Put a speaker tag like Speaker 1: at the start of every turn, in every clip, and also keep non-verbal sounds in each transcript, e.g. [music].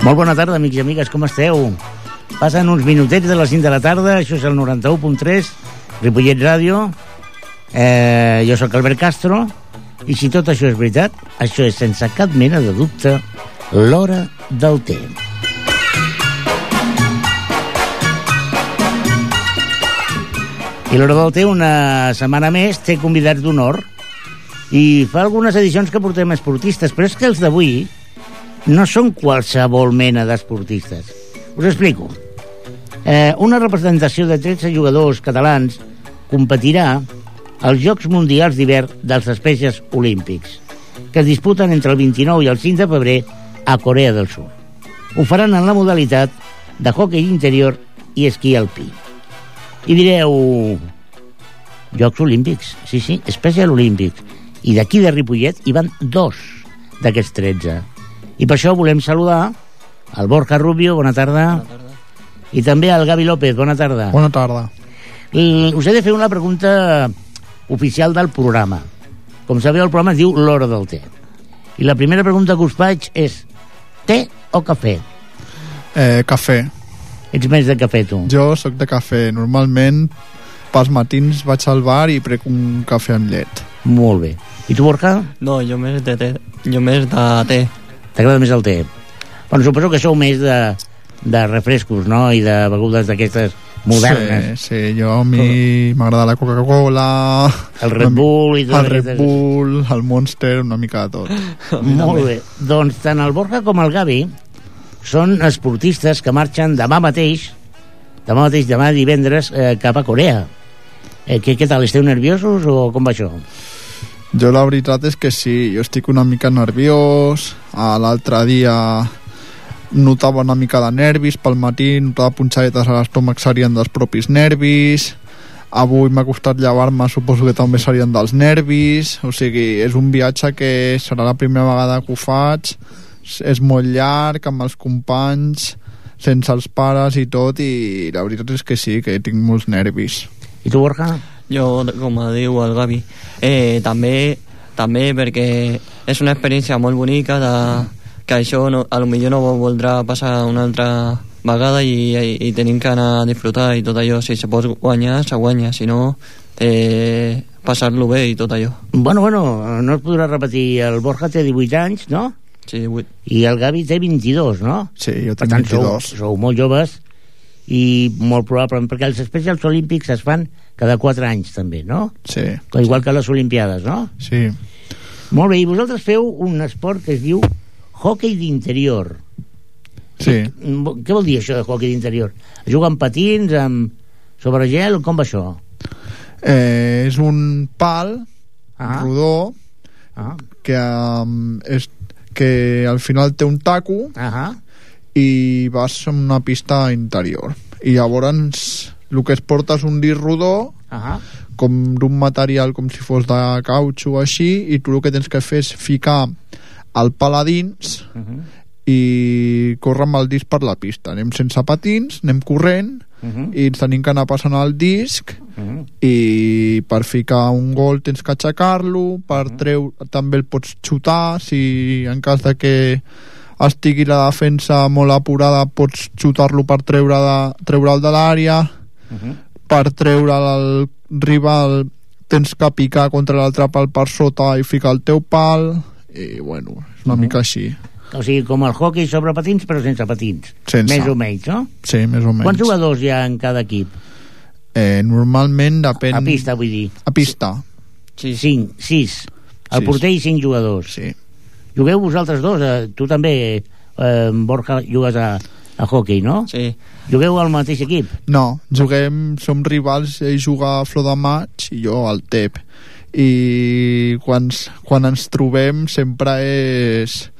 Speaker 1: Molt bona tarda, amics i amigues, com esteu? Passen uns minutets de les 5 de la tarda, això és el 91.3, Ripollet Ràdio. Eh, jo sóc Albert Castro, i si tot això és veritat, això és sense cap mena de dubte l'hora del temps. I l'hora del té, una setmana més, té convidats d'honor i fa algunes edicions que portem esportistes, però és que els d'avui no són qualsevol mena d'esportistes. Us explico. Eh, una representació de 13 jugadors catalans competirà als Jocs Mundials d'hivern dels Espècies Olímpics, que es disputen entre el 29 i el 5 de febrer a Corea del Sud. Ho faran en la modalitat de hockey interior i esquí alpí. I direu... Jocs Olímpics, sí, sí, Special Olímpics. I d'aquí de Ripollet hi van dos d'aquests 13. I per això volem saludar el Borja Rubio, bona tarda. Bona tarda. I també el Gavi López, bona tarda.
Speaker 2: Bona tarda.
Speaker 1: I us he de fer una pregunta oficial del programa. Com sabeu, el programa es diu L'Hora del Té. I la primera pregunta que us faig és té o cafè?
Speaker 2: Eh, cafè.
Speaker 1: Ets més de cafè, tu.
Speaker 2: Jo sóc de cafè. Normalment, pels matins vaig al bar i prec un cafè amb llet.
Speaker 1: Molt bé. I tu, Borja?
Speaker 3: No, jo més de té. Jo més de té.
Speaker 1: T'agrada més el té? Bueno, suposo que sou més de, de refrescos, no?, i de begudes d'aquestes modernes.
Speaker 2: Sí, sí, jo a mi m'agrada la Coca-Cola...
Speaker 1: El Red Bull i tot.
Speaker 2: El Red Bull, el Monster, una mica de tot.
Speaker 1: Molt bé. Doncs tant el Borja com el Gavi són esportistes que marxen demà mateix, demà mateix, demà divendres, eh, cap a Corea. Eh, què, què tal, esteu nerviosos o com va això?
Speaker 2: Jo la veritat és que sí, jo estic una mica nerviós, l'altre dia notava una mica de nervis pel matí, notava punxadetes a l'estómac serien dels propis nervis, avui m'ha costat llevar-me, suposo que també serien dels nervis, o sigui, és un viatge que serà la primera vegada que ho faig, és molt llarg, amb els companys, sense els pares i tot, i la veritat és que sí, que tinc molts nervis.
Speaker 1: I tu, Borja?
Speaker 3: Jo, com diu el Gavi, eh, també, també perquè és una experiència molt bonica de, que això no, a lo millor no voldrà passar una altra vegada i, i, i tenim que anar a disfrutar i tot allò, si se pot guanyar, se guanya, si no, eh, passar-lo bé i tot allò.
Speaker 1: Bueno, bueno, no es podrà repetir, el Borja té 18 anys, no?
Speaker 3: Sí, 8.
Speaker 1: I el Gavi té 22, no?
Speaker 2: Sí, jo tinc
Speaker 1: tant,
Speaker 2: 22.
Speaker 1: Sou, sou molt joves i molt probablement, perquè els Specials Olímpics es fan cada 4 anys també, no?
Speaker 2: Sí,
Speaker 1: Igual que les Olimpiades, no?
Speaker 2: sí.
Speaker 1: Molt bé, i vosaltres feu un esport que es diu hockey d'interior.
Speaker 2: Sí,
Speaker 1: Què vol dir això de hockey d'interior? Amb patins, amb... sobre gel, com va això?
Speaker 2: eh, és un pal
Speaker 1: Ah.
Speaker 2: rodó
Speaker 1: Ah,
Speaker 2: que, um, és, que al final té un taco
Speaker 1: ah,
Speaker 2: i vas en una pista interior. I llavors el que es porta és un disc rodó
Speaker 1: ah,
Speaker 2: com d'un material com si fos de cautxo o així i tu el que tens que fer és ficar el pal a dins
Speaker 1: uh -huh,
Speaker 2: i córrer amb el disc per la pista. Anem sense patins, anem corrent
Speaker 1: uh -huh,
Speaker 2: i ens tenim que anar passant el disc
Speaker 1: uh -huh.
Speaker 2: i per ficar un gol tens que aixecar-lo per treu també el pots xutar si en cas de que estigui la defensa molt apurada pots xutar-lo per treure de, treure'l de l'àrea
Speaker 1: Uh -huh.
Speaker 2: per treure el rival tens que picar contra l'altre pal per sota i ficar el teu pal i bueno, és una
Speaker 1: Mhm.
Speaker 2: mica així
Speaker 1: O sigui, com el hockey sobre patins, però sense patins.
Speaker 2: Sense.
Speaker 1: Més o menys, no?
Speaker 2: sí, més o menys
Speaker 1: Quants jugadors hi ha en cada equip?
Speaker 2: eh, normalment depèn
Speaker 1: A pista, vull dir.
Speaker 2: a pista
Speaker 3: Sí, sí.
Speaker 1: Cinc, sis. El
Speaker 2: Sis.
Speaker 1: porter i cinc jugadors.
Speaker 2: sí.
Speaker 1: Jugueu vosaltres dos, eh, tu també, eh, Borja, jugues a, a hockey, no?
Speaker 3: sí.
Speaker 1: Jugueu al mateix equip?
Speaker 2: No, juguem, som rivals, ell juga a Flor de Maig i jo al TEP. I quan, quan ens trobem sempre és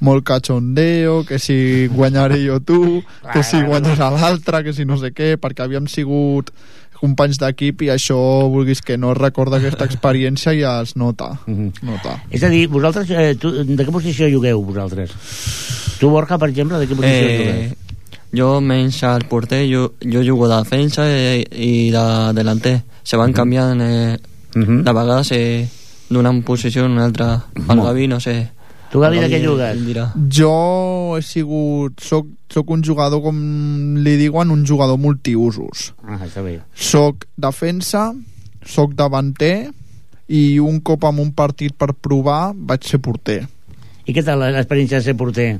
Speaker 2: molt cachondeo, que si guanyaré jo tu, que si guanyarà l'altre, que si no sé què, perquè havíem sigut companys d'equip i això, vulguis que no, es recorda aquesta experiència i es nota.
Speaker 1: Mhm.
Speaker 2: nota.
Speaker 1: És a dir, vosaltres, eh, tu, de què posició jugueu, vosaltres? Tu, Borja, per exemple, de què posició
Speaker 3: Eh,
Speaker 1: jugueu?
Speaker 3: jo menys al porter, jo, jo jugo de defensa i, i de delanter. Se van canviant eh,
Speaker 1: Mhm.
Speaker 3: de vegades eh, d'una posició a una altra. El
Speaker 1: Molt.
Speaker 3: Gavi, no sé.
Speaker 1: Tu, Gavi, de què jugues?
Speaker 3: ell dirà.
Speaker 2: Jo he sigut... Soc, soc un jugador, com li diuen, un jugador multiusos.
Speaker 1: Ah, està bé.
Speaker 2: Soc defensa, soc davanter i un cop en un partit per provar vaig ser porter.
Speaker 1: I què tal l'experiència de ser porter?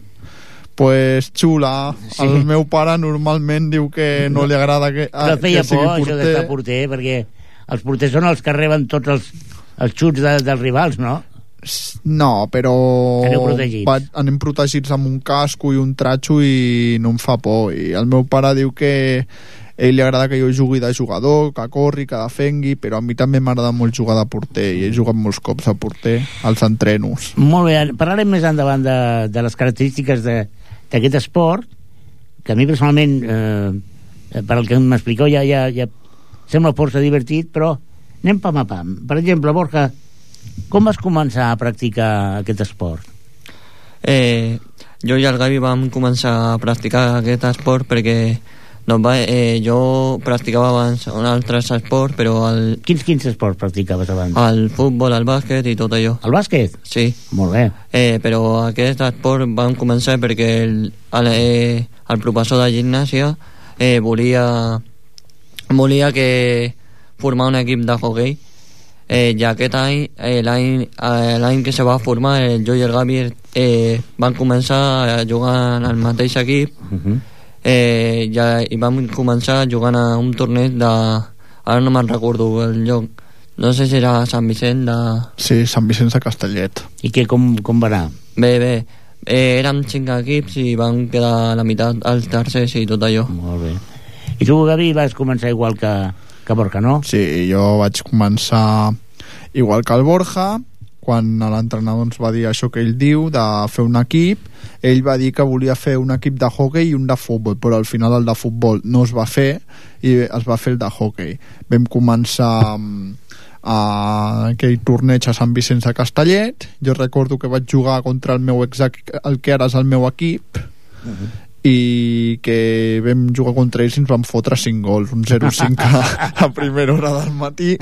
Speaker 2: Pues xula.
Speaker 1: Sí.
Speaker 2: El meu pare normalment diu que no, li agrada que,
Speaker 1: Però
Speaker 2: ah,
Speaker 1: et feia
Speaker 2: que sigui
Speaker 1: por, això d'estar porter, perquè els porters són els que reben tots els, els xuts de, dels rivals, no?
Speaker 2: No, però
Speaker 1: Aneu protegits.
Speaker 2: vaig, anem protegits amb un casco i un tratxo i no em fa por. I el meu pare diu que a ell li agrada que jo jugui de jugador, que corri, que defengui, però a mi també m'agrada molt jugar de porter i he jugat molts cops de porter als entrenos.
Speaker 1: Molt bé, parlarem més endavant de, de les característiques de- d'aquest esport, que a mi personalment, eh, per al que m'expliqueu, ja, ja, ja sembla força divertit, però anem pam a pam. Per exemple, Borja, com vas començar a practicar aquest esport?
Speaker 3: Eh, jo i el Gavi vam començar a practicar aquest esport perquè doncs va, eh, jo practicava abans un altre esport, però el,
Speaker 1: Quins, quins esports practicaves abans?
Speaker 3: el futbol, el bàsquet i tot allò.
Speaker 1: El bàsquet?
Speaker 3: Sí,
Speaker 1: Molt bé.
Speaker 3: eh, però aquest esport vam començar perquè el, el, eh, el professor de gimnàsia eh, volia, volia que formar un equip de hockey eh, i aquest any, eh, l'any eh, que se va formar, el jo i el Gavi eh, van començar a jugar el mateix equip
Speaker 1: Uh -huh.
Speaker 3: eh, ja, i vam començar jugant a un torneig de... Ara no me'n recordo el lloc. No sé si era Sant Vicent de...
Speaker 2: Sí, Sant Vicenç de Castellet.
Speaker 1: I què, com, com va anar?
Speaker 3: Bé, bé. Eh, érem cinc equips i van quedar a la meitat els tercers i tot allò.
Speaker 1: Molt bé. I tu, Gavi, vas començar igual que, que Borja, no?
Speaker 2: Sí, jo vaig començar igual que el Borja, quan l'entrenador ens va dir això que ell diu, de fer un equip, ell va dir que volia fer un equip de hockey i un de futbol, però al final el de futbol no es va fer i es va fer el de hockey. Vam començar mm, a aquell torneig a Sant Vicenç de Castellet, jo recordo que vaig jugar contra el meu ex el que ara és el meu equip, i que vam jugar contra ells i ens van fotre 5 gols, un 0-5 a, a primera hora del matí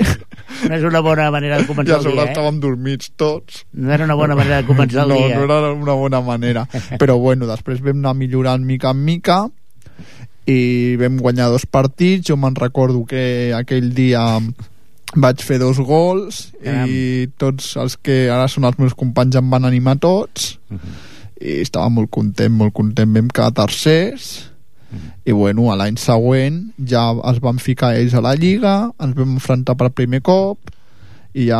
Speaker 1: No és una bona manera de
Speaker 2: i
Speaker 1: començar
Speaker 2: a
Speaker 1: el
Speaker 2: sobre
Speaker 1: dia, eh?
Speaker 2: estàvem dormits tots
Speaker 1: No era una bona manera de començar el
Speaker 2: no,
Speaker 1: dia.
Speaker 2: no era una bona manera però bueno, després vam anar millorant mica en mica i vam guanyar dos partits jo me'n recordo que aquell dia vaig fer dos gols
Speaker 1: Caram.
Speaker 2: i tots els que ara són els meus companys em van animar tots
Speaker 1: Mhm.
Speaker 2: I estava molt content, molt content vam quedar tercers i bueno, a l'any següent ja es van ficar ells a la Lliga ens vam enfrontar per primer cop i ja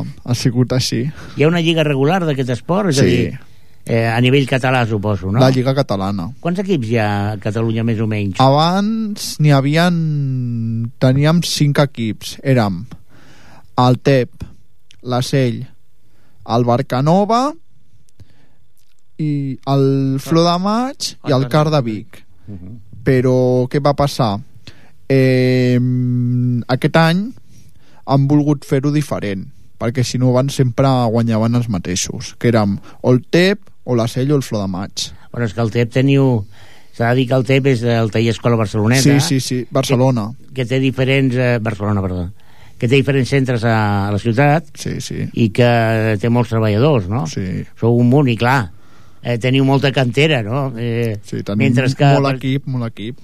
Speaker 2: ha sigut així
Speaker 1: Hi ha una lliga regular d'aquest esport? És a
Speaker 2: Sí.
Speaker 1: dir, eh, a nivell català, suposo, no?
Speaker 2: la Lliga Catalana
Speaker 1: Quants equips hi ha a Catalunya, més o menys?
Speaker 2: abans n'hi havien teníem cinc equips érem el TEP la Sell el Barcanova i el Flor de Maig i el Car de Vic
Speaker 1: Uh -huh.
Speaker 2: però què va passar? Eh, aquest any han volgut fer-ho diferent perquè si no van sempre guanyaven els mateixos que érem o el TEP o la Sell o el Flor de Maig
Speaker 1: Bueno, és que el TEP teniu... S'ha de dir que el TEP és el taller Escola Barceloneta,
Speaker 2: sí, sí, sí, Barcelona
Speaker 1: que té diferents... Eh, Barcelona, perdó. Que té diferents centres a, a la ciutat
Speaker 2: sí, sí,
Speaker 1: i que té molts treballadors, no?
Speaker 2: sí,
Speaker 1: Sou un munt i, clar, eh, teniu molta cantera, no? Eh,
Speaker 2: sí tenim
Speaker 1: mentre que...
Speaker 2: molt equip, molt equip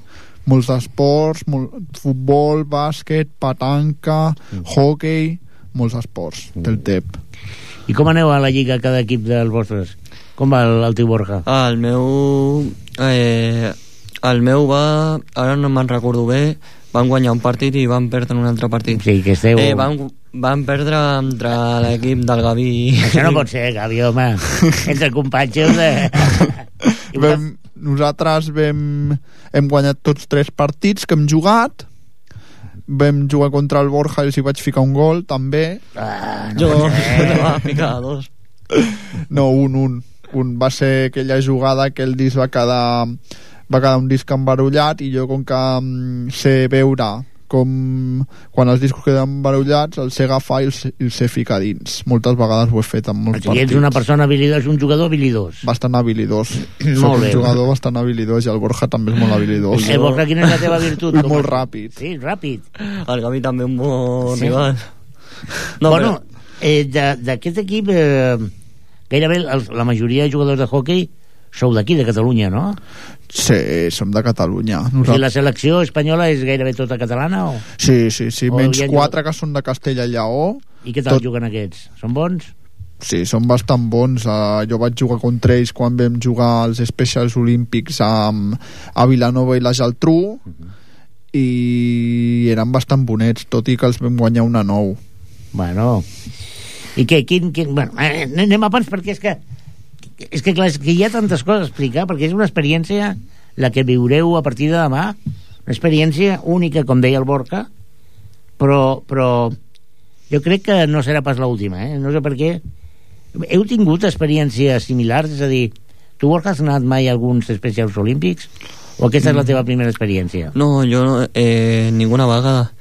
Speaker 2: molts esports, molt, futbol, bàsquet, petanca,
Speaker 1: Mm.
Speaker 2: hockey, molts esports del TEP.
Speaker 1: I com aneu a la lliga cada equip dels vostres? Com va el, el teu Borja?
Speaker 3: Ah, el meu... Eh, el meu va... Ara no me'n recordo bé. Van guanyar un partit i van perdre un altre partit.
Speaker 1: Sí, que esteu...
Speaker 3: Eh, van, van perdre entre l'equip del Gavi.
Speaker 1: Això no pot ser, Gavi, home. [laughs] Entre companys de... I [laughs]
Speaker 2: vam, nosaltres vam, hem guanyat tots tres partits que hem jugat vam jugar contra el Borja i els hi vaig ficar un gol també
Speaker 1: Ah, no
Speaker 3: Jo me va ficar dos.
Speaker 2: no, un, un, un va ser aquella jugada que el disc va quedar va quedar un disc embarullat i jo com que mm, sé veure com quan els discos queden barullats els sé agafar i els, i els sé ficar dins moltes vegades ho he fet en molts
Speaker 1: O sigui, ets una persona habilidosa, un jugador habilidós.
Speaker 2: bastant habilidós [clears throat]
Speaker 1: Molt
Speaker 2: soc
Speaker 1: bé.
Speaker 2: un jugador bastant habilidós i el Borja també és molt habilidós
Speaker 1: Eh, Borja, quina és la teva virtut?
Speaker 2: I [laughs] molt ràpid.
Speaker 1: Sí, ràpid.
Speaker 3: El Gavi també un bon
Speaker 1: Sí.
Speaker 3: rival. [laughs]
Speaker 1: No, bueno, eh, de- d'aquest equip, eh, gairebé la majoria de jugadors de hockey sou d'aquí, de Catalunya, no?
Speaker 2: sí, som de Catalunya
Speaker 1: O sigui,
Speaker 2: Nosaltres...
Speaker 1: la selecció espanyola és gairebé tota catalana o...
Speaker 2: sí, sí, sí,
Speaker 1: O
Speaker 2: menys quatre que són de Castella i Lleó
Speaker 1: I què tal
Speaker 2: Tot-
Speaker 1: juguen aquests? Són bons?
Speaker 2: Sí, són bastant bons. Uh, jo vaig jugar contra ells quan vam jugar als Specials Olímpics a, a Vilanova i la Geltrú i eren bastant bonets, tot i que els vam guanyar una nou.
Speaker 1: Bueno... I què? Quin, quin... Bueno, eh, anem a pans perquè és que... És que, clar, és que hi ha tantes coses a explicar, perquè és una experiència la que viureu a partir de demà, una experiència única, com deia el Borca, però, però jo crec que no serà pas l'última, eh? No sé per què. Heu tingut experiències similars? És a dir, tu, Borja, has anat mai a alguns especials olímpics? O aquesta és la teva primera experiència?
Speaker 3: No, jo no, eh, ninguna vegada.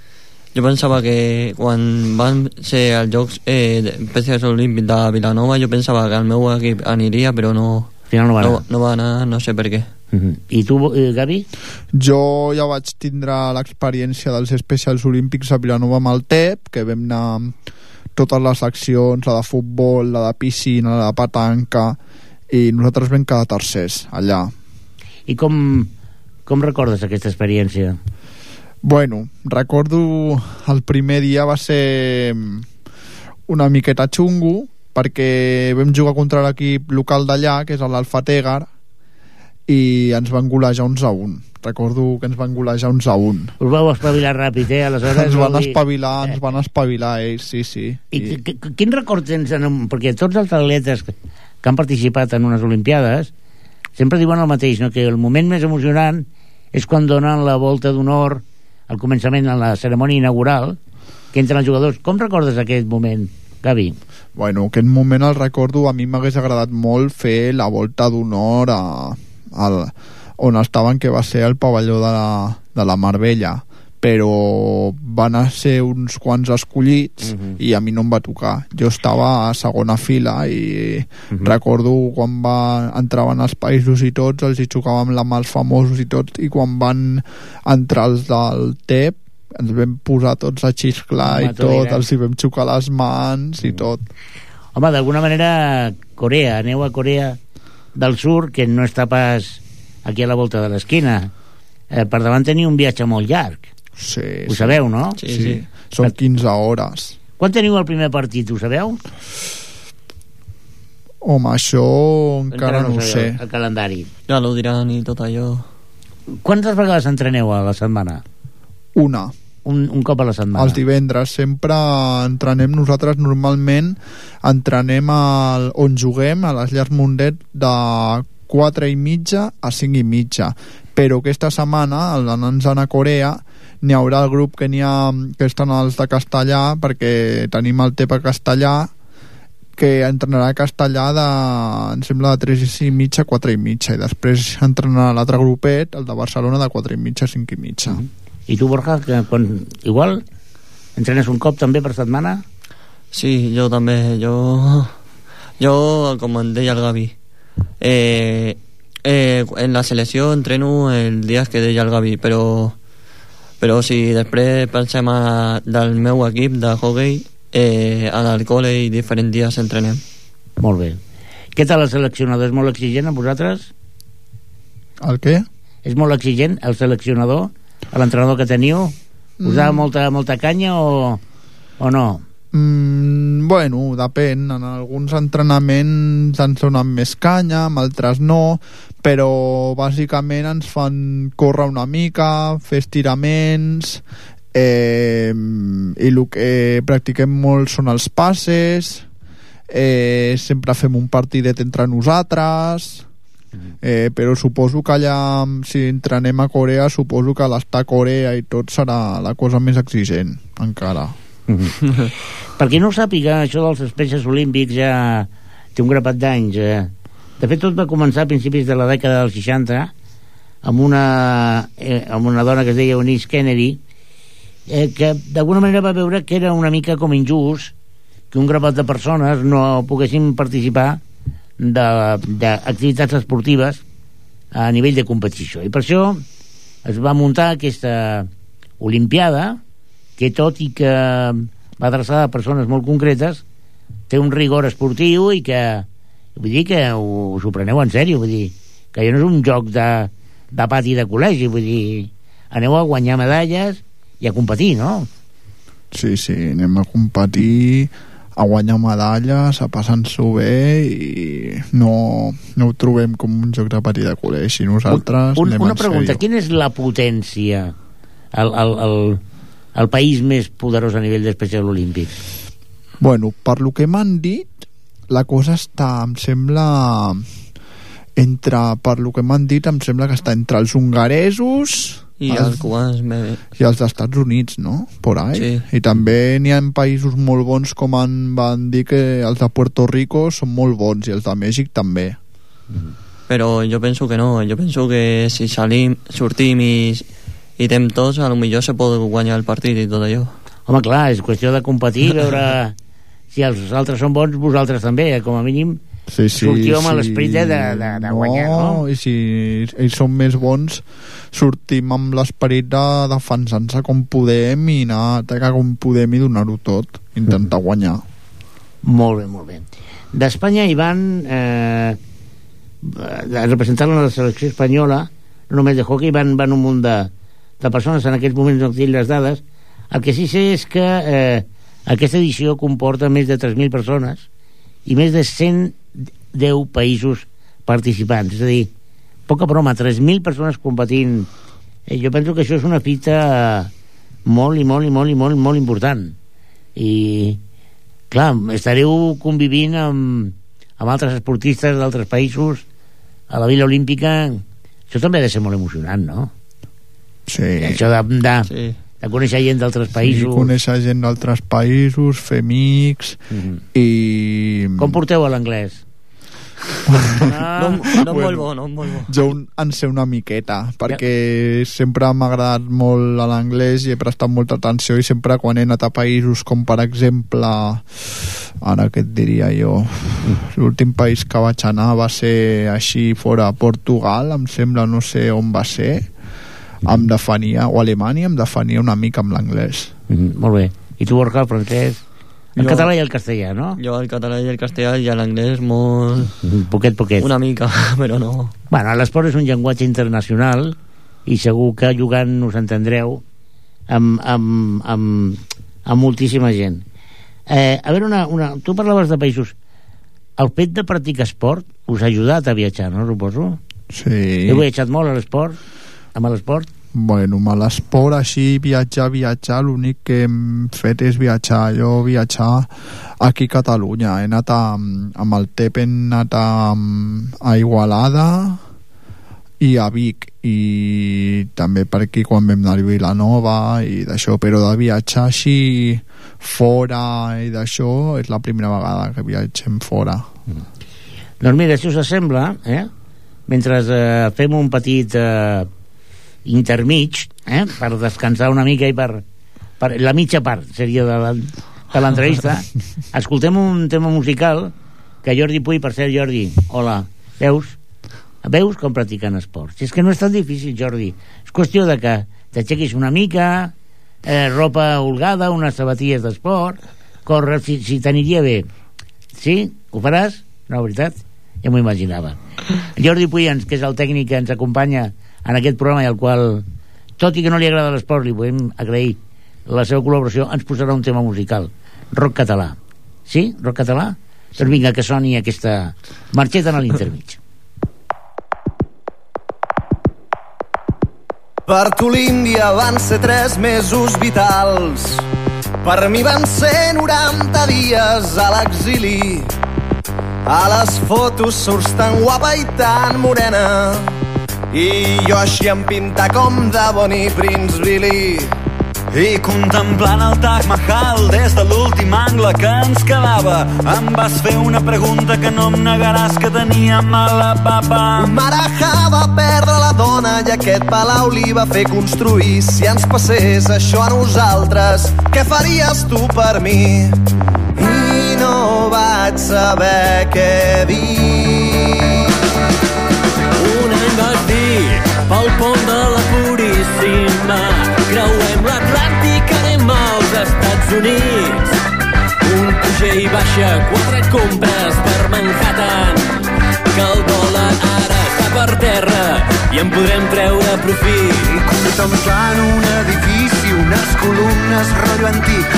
Speaker 3: Jo pensava que quan van ser els Jocs eh, especials olímpics de Vilanova, jo pensava que el meu equip aniria, però no,
Speaker 1: Al final no va
Speaker 3: no,
Speaker 1: anar.
Speaker 3: no va anar, no sé per què.
Speaker 1: Mhm. I tu, eh, Gavi?
Speaker 2: Jo ja vaig tindre l'experiència dels Specials Olímpics a Vilanova amb el TEP, que vam anar amb totes les seccions, la de futbol, la de piscina, la de petanca, i nosaltres vam quedar tercers allà.
Speaker 1: I com, com recordes aquesta experiència?
Speaker 2: Bueno, recordo el primer dia va ser una miqueta xungo perquè vam jugar contra l'equip local d'allà, que és l'Alfategar, i ens van golejar uns a un. Recordo que ens van golejar uns a un.
Speaker 1: Us vau espavilar ràpid, eh? Aleshores,
Speaker 2: Ens van
Speaker 1: dir-
Speaker 2: espavilar, ens van espavilar ells, sí, sí.
Speaker 1: I, I... quin record tens? En. Perquè tots els atletes que que han participat en unes Olimpiades sempre diuen el mateix, no? que el moment més emocionant és quan donen la volta d'honor al començament, en la cerimònia inaugural, que entren els jugadors. Com recordes aquest moment, Gavi?
Speaker 2: Bueno, aquest moment el recordo, a mi m'hagués agradat molt fer la volta d'honor a, al, on estaven, que va ser el pavelló de la, de la Marbella però van a ser uns quants escollits
Speaker 1: Mhm.
Speaker 2: i a mi no em va tocar jo estava a segona fila i
Speaker 1: Mhm.
Speaker 2: recordo quan va, entraven els països i tots els hi xocàvem la mà famosos i tot i quan van entrar els del TEP ens vam posar tots a xisclar
Speaker 1: Home,
Speaker 2: i tot, els hi vam xocar les mans i tot
Speaker 1: Home, d'alguna manera, Corea, aneu a Corea del Sur, que no està pas aquí a la volta de l'esquina. Eh, per davant teniu un viatge molt llarg.
Speaker 2: Sí,
Speaker 1: Ho sabeu, no?
Speaker 3: Sí,
Speaker 2: sí.
Speaker 3: sí.
Speaker 2: Són 15 hores.
Speaker 1: Quan teniu el primer partit, ho sabeu?
Speaker 2: Home, això encara, no ho
Speaker 1: sabeu,
Speaker 2: sé.
Speaker 1: El calendari.
Speaker 3: Ja l'ho diran i tot allò.
Speaker 1: Quantes vegades entreneu a la setmana?
Speaker 2: Una.
Speaker 1: Un, un cop a la setmana.
Speaker 2: Els divendres sempre entrenem nosaltres normalment entrenem al, on juguem a les llars Mundet de 4 i mitja a 5 i mitja però aquesta setmana anant a Corea n'hi haurà el grup que n'hi ha que estan els de castellà perquè tenim el TEP a castellà que entrenarà castellà de, em sembla de 3 i mitja a 4 i mitja i després entrenarà l'altre grupet el de Barcelona de 4 i mitja a 5 i mitja
Speaker 1: Mhm. I tu, Borja, que quan, igual entrenes un cop també per setmana?
Speaker 3: Sí, jo també, jo... Jo, com em deia el Gavi, eh, eh, en la selecció entreno el dia que deia el Gavi, però, però si després pensem a, del meu equip de hockey, eh, a l'alcohol i diferents dies entrenem.
Speaker 1: Molt bé. Què tal el seleccionador? És molt exigent amb vosaltres?
Speaker 2: el què?
Speaker 1: És molt exigent el seleccionador, l'entrenador que teniu? Us
Speaker 2: Mm.
Speaker 1: molta, molta canya o, o no?
Speaker 2: Mm, bueno, depèn. En alguns entrenaments ens donen més canya, en altres no, però bàsicament ens fan córrer una mica, fer estiraments, eh, i el que practiquem molt són els passes, eh, sempre fem un partidet entre nosaltres, eh, però suposo que allà, si entrenem a Corea, suposo que l'estar a Corea i tot serà la cosa més exigent, encara. [laughs]
Speaker 1: Per qui no ho sàpiga, això dels espècies olímpics ja té un grapat d'anys. Eh? De fet, tot va començar a principis de la dècada dels 60 amb una, eh, amb una dona que es deia Eunice Kennedy eh, que d'alguna manera va veure que era una mica com injust que un grapat de persones no poguessin participar d'activitats esportives a nivell de competició. I per això es va muntar aquesta Olimpiada que tot i que va adreçada a persones molt concretes té un rigor esportiu i que vull dir que us ho preneu en sèrio vull dir que ja no és un joc de, de pati de col·legi vull dir, aneu a guanyar medalles i a competir, no?
Speaker 2: Sí, sí, anem a competir a guanyar medalles, a passar-nos-ho bé i no, no ho trobem com un joc de pati de col·legi. Nosaltres
Speaker 1: un, un, una pregunta, quina és la potència? El, el, el, el país més poderós a nivell d'especial olímpic?
Speaker 2: Bueno, per lo que m'han dit, la cosa està, em sembla, entre, per lo que m'han dit, em sembla que està entre els hongaresos
Speaker 3: I
Speaker 2: els,
Speaker 3: els cubans... Me...
Speaker 2: i els Estats Units, no? Por ahí.
Speaker 3: Sí.
Speaker 2: I també n'hi ha països molt bons, com en van dir que els de Puerto Rico són molt bons, i els de Mèxic també.
Speaker 3: Però jo penso que no, jo penso que si salim, sortim i, i tem tots, a lo millor se pot guanyar el partit i tot allò.
Speaker 1: Home, clar, és qüestió de competir, [laughs] veure si els altres són bons, vosaltres també, eh? com a mínim
Speaker 2: Sí, sí,
Speaker 1: sortiu amb
Speaker 2: sí.
Speaker 1: l'esperit de, de, de, de guanyar, no?
Speaker 2: I si ells són més bons, sortim amb l'esperit de defensar-nos com podem i anar a atacar com podem i donar-ho tot, intentar guanyar.
Speaker 1: Molt bé, molt bé. D'Espanya hi van eh, representant la selecció espanyola, no només de hockey, van, van un munt de, de persones, en aquests moments no tinc les dades. El que sí sé és que eh, aquesta edició comporta més de 3.000 persones i més de 110 països participants. És a dir, poca broma, 3.000 persones competint. Eh, jo penso que això és una fita molt i molt i molt i molt, molt important. I, clar, estareu convivint amb, amb altres esportistes d'altres països a la Vila Olímpica. Això també ha de ser molt emocionant, no?
Speaker 2: Sí.
Speaker 1: Això de, de,
Speaker 3: Sí.
Speaker 1: de conèixer gent d'altres països.
Speaker 2: Sí, conèixer gent d'altres països, fer amics
Speaker 1: Mhm.
Speaker 2: i...
Speaker 1: Com porteu a l'anglès?
Speaker 3: No, [laughs]
Speaker 1: Ah,
Speaker 3: no
Speaker 2: Bueno.
Speaker 3: molt bo, no molt bo.
Speaker 2: Jo un, en sé una miqueta, perquè sempre m'ha agradat molt a l'anglès i he prestat molta atenció i sempre quan he anat a països com per exemple ara què et diria jo l'últim país que vaig anar va ser així fora Portugal em sembla, no sé on va ser em defenia, o Alemanya em defenia una mica amb l'anglès
Speaker 1: Mhm, molt bé. I tu, Borja, el francès? El
Speaker 3: Jo-
Speaker 1: català i el castellà, no?
Speaker 3: Jo el català i el castellà i l'anglès molt...
Speaker 1: Mhm, Poquet, poquet.
Speaker 3: Una mica, [laughs] però no.
Speaker 1: Bueno, l'esport és un llenguatge internacional i segur que jugant us entendreu amb, amb, amb, amb moltíssima gent. Eh, a veure, una, una, tu parlaves de països. El fet de practicar esport us ha ajudat a viatjar, no, suposo?
Speaker 2: sí.
Speaker 1: Heu viatjat molt a l'esport? Amb l'esport?
Speaker 2: Bueno, amb l'esport així, viatjar, viatjar, l'únic que hem fet és viatjar. Jo viatjar aquí a Catalunya. He anat a, amb el TEP, he anat a, a Igualada i a Vic i també per aquí quan vam anar a Vilanova i d'això, però de viatjar així fora i d'això és la primera vegada que viatgem fora.
Speaker 1: Doncs mira, si us sembla, eh? mentre eh, fem un petit eh, intermig, eh? per descansar una mica i per, per la mitja part seria de l'entrevista, [laughs] escoltem un tema musical que Jordi Puy, per cert, Jordi, hola, veus? Veus com practiquen esports? Si és que no és tan difícil, Jordi. És qüestió de que t'aixequis una mica, eh, ropa holgada, unes sabatilles d'esport, córrer, si, si t'aniria bé. Sí? Ho faràs? No, veritat? Ja m'ho imaginava. Jordi Puyans, que és el tècnic que ens acompanya en aquest programa i al qual, tot i que no li agrada l'esport, li podem agrair la seva col·laboració, ens posarà un tema musical. Rock català. Sí? Rock català? Doncs vinga, que soni aquesta marxeta a l'intermig. [laughs]
Speaker 4: Per tu l'Índia van ser tres mesos vitals. Per mi van ser 90 dies a l'exili. A les fotos surts tan guapa i tan morena. I jo així em pinta com de Bonnie Prince Billy.
Speaker 5: i contemplant el Taj Mahal des de l'últim angle que ens quedava em vas fer una pregunta que no em negaràs que tenia mala papa
Speaker 4: Marajà va perdre la dona i aquest palau li va fer construir. Si ens passés això a nosaltres, què faries tu per mi? I no vaig saber què dir.
Speaker 6: Pel pont de la Puríssima creuem l'Atlàntic, anem als Estats Units. Un puja i baixa, quatre compres per Manhattan, que el dòlar ara està per terra i en podrem treure profit.
Speaker 5: i contemplant un edifici, unes columnes rotllo antic,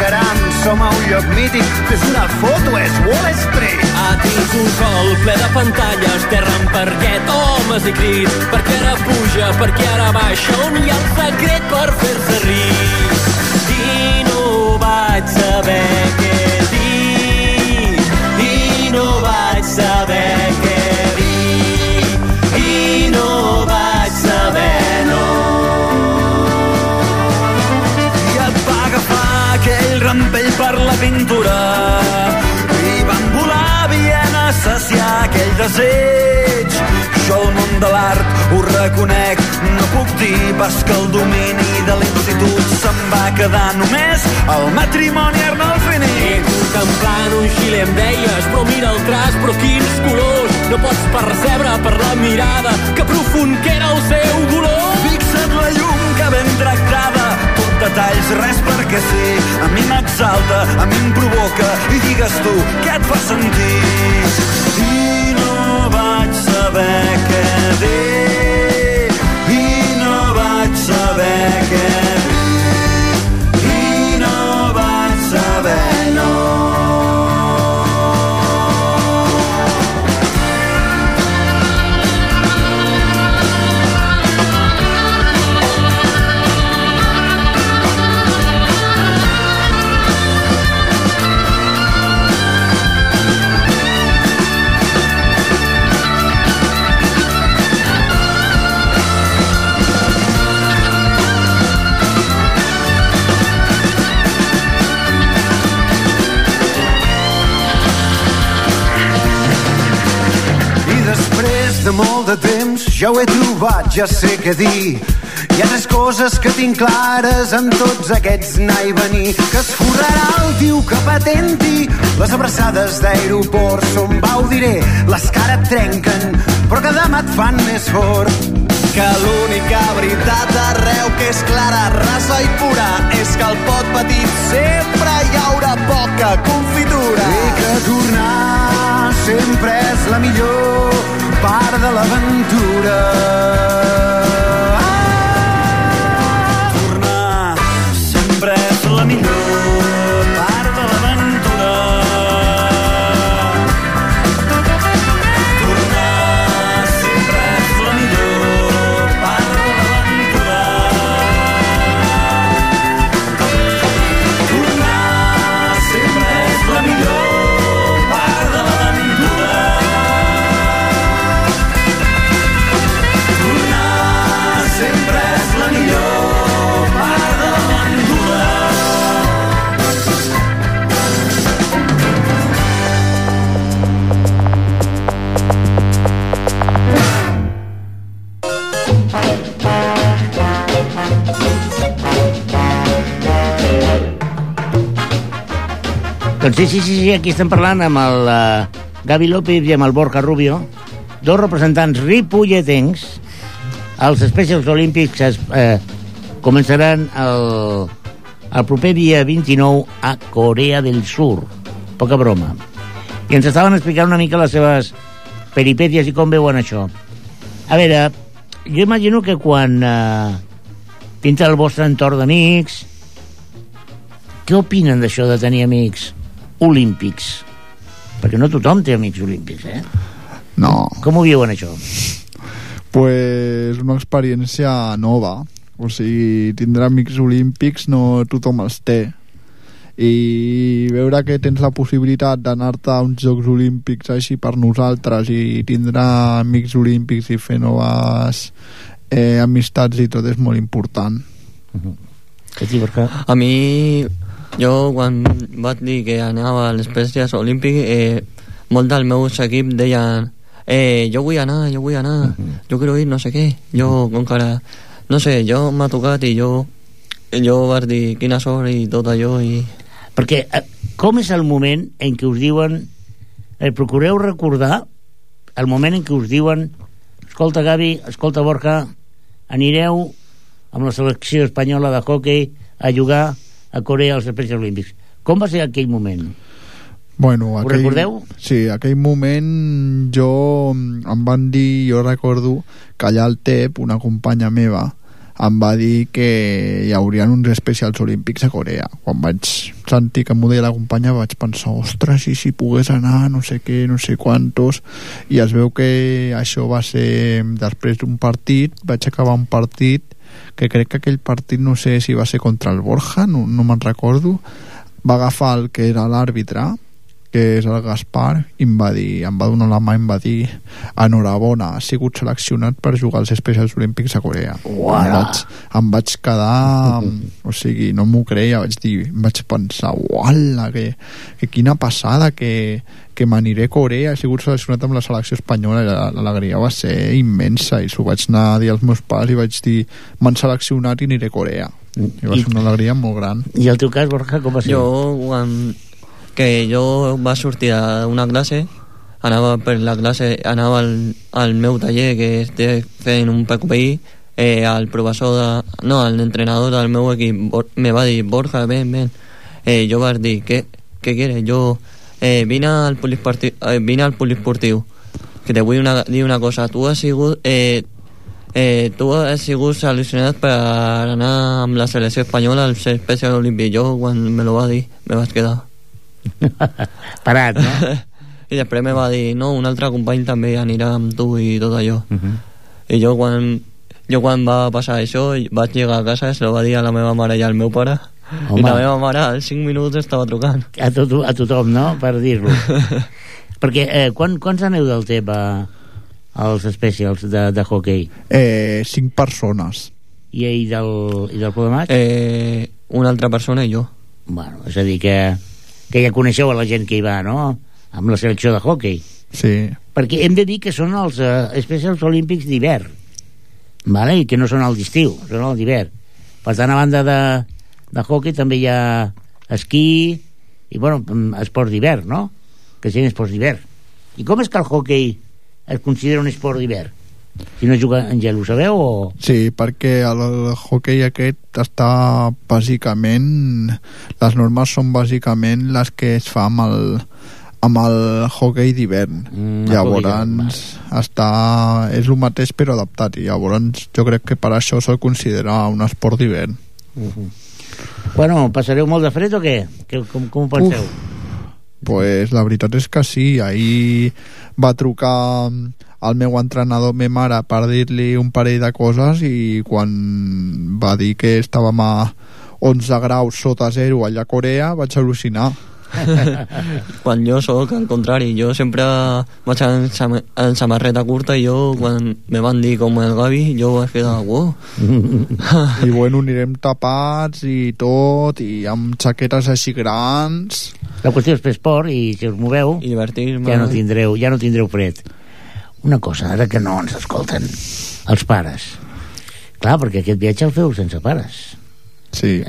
Speaker 5: caram, som a un lloc mític, fes una foto, és Wall Street.
Speaker 6: Ah, tinc un col ple de pantalles, terra en parquet, homes i crits. Perquè ara puja, perquè ara baixa, on hi ha el secret per fer-se rics. I no vaig saber què dir, i no vaig saber què
Speaker 5: pintura i van volar a Viena a saciar aquell desig. Jo el món de l'art ho reconec, no puc dir pas que el domini de l'institut se'n va quedar només el matrimoni Arnolfini.
Speaker 6: I contemplant un xile em deies, però mira el traç, però quins colors. No pots percebre per la mirada que profund que era el seu dolor.
Speaker 5: Fixa't la llum que ben tractada, detalls, res perquè sí. A mi m'exalta, a mi em provoca, i digues tu, què et fa sentir? I no vaig saber què dir, i no vaig saber què ja ho he trobat, ja sé què dir. Hi ha tres coses que tinc clares amb tots aquests anar i venir. Que es forrarà el tio que patenti. Les abraçades d'aeroport són, va, ho diré, les que ara et trenquen, però que demà et fan més fort.
Speaker 4: Que l'única veritat arreu que és clara, rasa i pura és que al pot petit sempre hi haurà poca confitura.
Speaker 5: I que tornar sempre és la millor part de l'aventura. Ah! Tornar sempre és la millor
Speaker 1: Doncs sí, sí, sí, sí, aquí estem parlant amb el uh, Gavi López i amb el Borja Rubio, dos representants ripolletens. Els Specials Olímpics es, eh, començaran el, el proper dia 29 a Corea del Sur. Poca broma. I ens estaven explicant una mica les seves peripèties i com veuen això. A veure, jo imagino que quan eh, pinta el vostre entorn d'amics, què opinen d'això de tenir amics olímpics? Perquè no tothom té amics olímpics, eh?
Speaker 2: No,
Speaker 1: Com ho viuen, això?
Speaker 2: pues una experiència nova. O sigui, tindrà amics olímpics no tothom els té. I veure que tens la possibilitat d'anar-te a uns Jocs Olímpics així per nosaltres i tindrà amics olímpics i fer noves eh, amistats i tot és molt important.
Speaker 1: A ti, Borja?
Speaker 3: A mi, jo quan vaig dir que anava a les pestes olímpic, eh, molt del meu equip deien eh, jo vull anar, jo vull anar, jo quiero ir, no sé què. Jo, com que ara, no sé, jo m'ha tocat i jo, jo vaig dir quina sort i tot allò i...
Speaker 1: Perquè eh, com és el moment en què us diuen eh, procureu recordar el moment en què us diuen escolta Gavi, escolta Borja anireu amb la selecció espanyola de hockey a jugar a Corea als Espais Olímpics com va ser aquell moment?
Speaker 2: Bueno,
Speaker 1: Ho recordeu?
Speaker 2: Sí, aquell moment jo em van dir, jo recordo que allà al TEP una companya meva em va dir que hi haurien uns especials olímpics a Corea. Quan vaig sentir que m'ho deia la companya vaig pensar, ostres, i si pogués anar, no sé què, no sé quantos, i es veu que això va ser després d'un partit, vaig acabar un partit que crec que aquell partit no sé si va ser contra el Borja, no, no me'n recordo, va agafar el que era l'àrbitre que és el Gaspar i em va dir, em va donar la mà i em va dir enhorabona, has sigut seleccionat per jugar als Especials Olímpics a Corea. Em vaig, em vaig quedar o sigui, no m'ho creia vaig dir, em vaig pensar, uala que, que quina passada que, que m'aniré a Corea, he sigut seleccionat amb la selecció espanyola l'alegria va ser immensa i s'ho vaig anar a dir als meus pares i vaig dir, m'han seleccionat i aniré a Corea. I va ser una alegria molt gran.
Speaker 1: I el teu cas, Borja, com va ser?
Speaker 3: Jo, quan, que jo va sortir d'una classe, anava per la classe, anava al, al meu taller que estic fent un PQPI, eh, el professor de... No, l'entrenador del meu equip me va dir, Borja, ven, ven. Eh, jo vaig dir, què, què quieres? Jo, eh, vine al polisportiu, eh, vine al polisportiu, que te vull una, dir una cosa, tu has sigut... Eh, eh, tu has sigut seleccionat per anar amb la selecció espanyola al Special Olympic. Jo, quan me lo va dir, me vaig quedar. [laughs]
Speaker 1: Parat, no? [laughs]
Speaker 3: I després me va dir, no, un altre company també anirà amb tu i tot allò.
Speaker 1: Uh -huh.
Speaker 3: I jo quan, jo quan va passar això vaig llegar a casa, se lo va dir a la meva mare i al meu pare.
Speaker 1: Home.
Speaker 3: I la meva mare als 5 minuts estava trucant.
Speaker 1: a, tot, a tothom, no?, per dir-lo. [laughs] Perquè eh, quan, quants aneu del TEP a, als specials de, de hockey?
Speaker 2: eh, cinc persones
Speaker 1: I, i, del, i del Podemat?
Speaker 3: Eh, una altra persona i jo.
Speaker 1: Bueno, és a dir, que, que ja coneixeu a la gent que hi va, no?, amb la selecció de hockey.
Speaker 2: sí,
Speaker 1: Perquè hem de dir que són els eh, Specials Olímpics d'hivern, vale? i que no són els d'estiu, són els d'hivern. Per tant, a banda de, de hockey també hi ha esquí i, bueno, mm, esports d'hivern, no? Que siguin esports d'hivern. I com és que el hockey es considera un esport d'hivern? Si no juga en gel, ho sabeu o...?
Speaker 2: Sí, perquè el, el hockey aquest està bàsicament... Les normes són bàsicament les que es fa amb el, amb el hockey d'hivern.
Speaker 1: Mm,
Speaker 2: llavors està, és el mateix però adaptat i llavors jo crec que per això se'l considera un esport d'hivern.
Speaker 1: Bueno, passareu molt de fred o què? que com, com ho penseu?
Speaker 2: pues la veritat és que sí ahir va trucar al meu entrenador, me mare, per dir-li un parell de coses i quan va dir que estàvem a 11 graus sota zero allà a Corea vaig al·lucinar [laughs]
Speaker 3: Quan jo sóc al contrari, jo sempre vaig en, sam en samarreta curta i jo quan me van dir com el Gavi, jo vaig quedar, wow. [laughs]
Speaker 2: i bueno, anirem tapats i tot i amb xaquetes així grans
Speaker 1: La qüestió és fer esport i si us moveu
Speaker 3: i divertir-me.
Speaker 1: ja no tindreu, ja no tindreu fred. Una cosa, ara que no ens escolten els pares. Clar, perquè aquest viatge el feu sense pares.
Speaker 2: sí,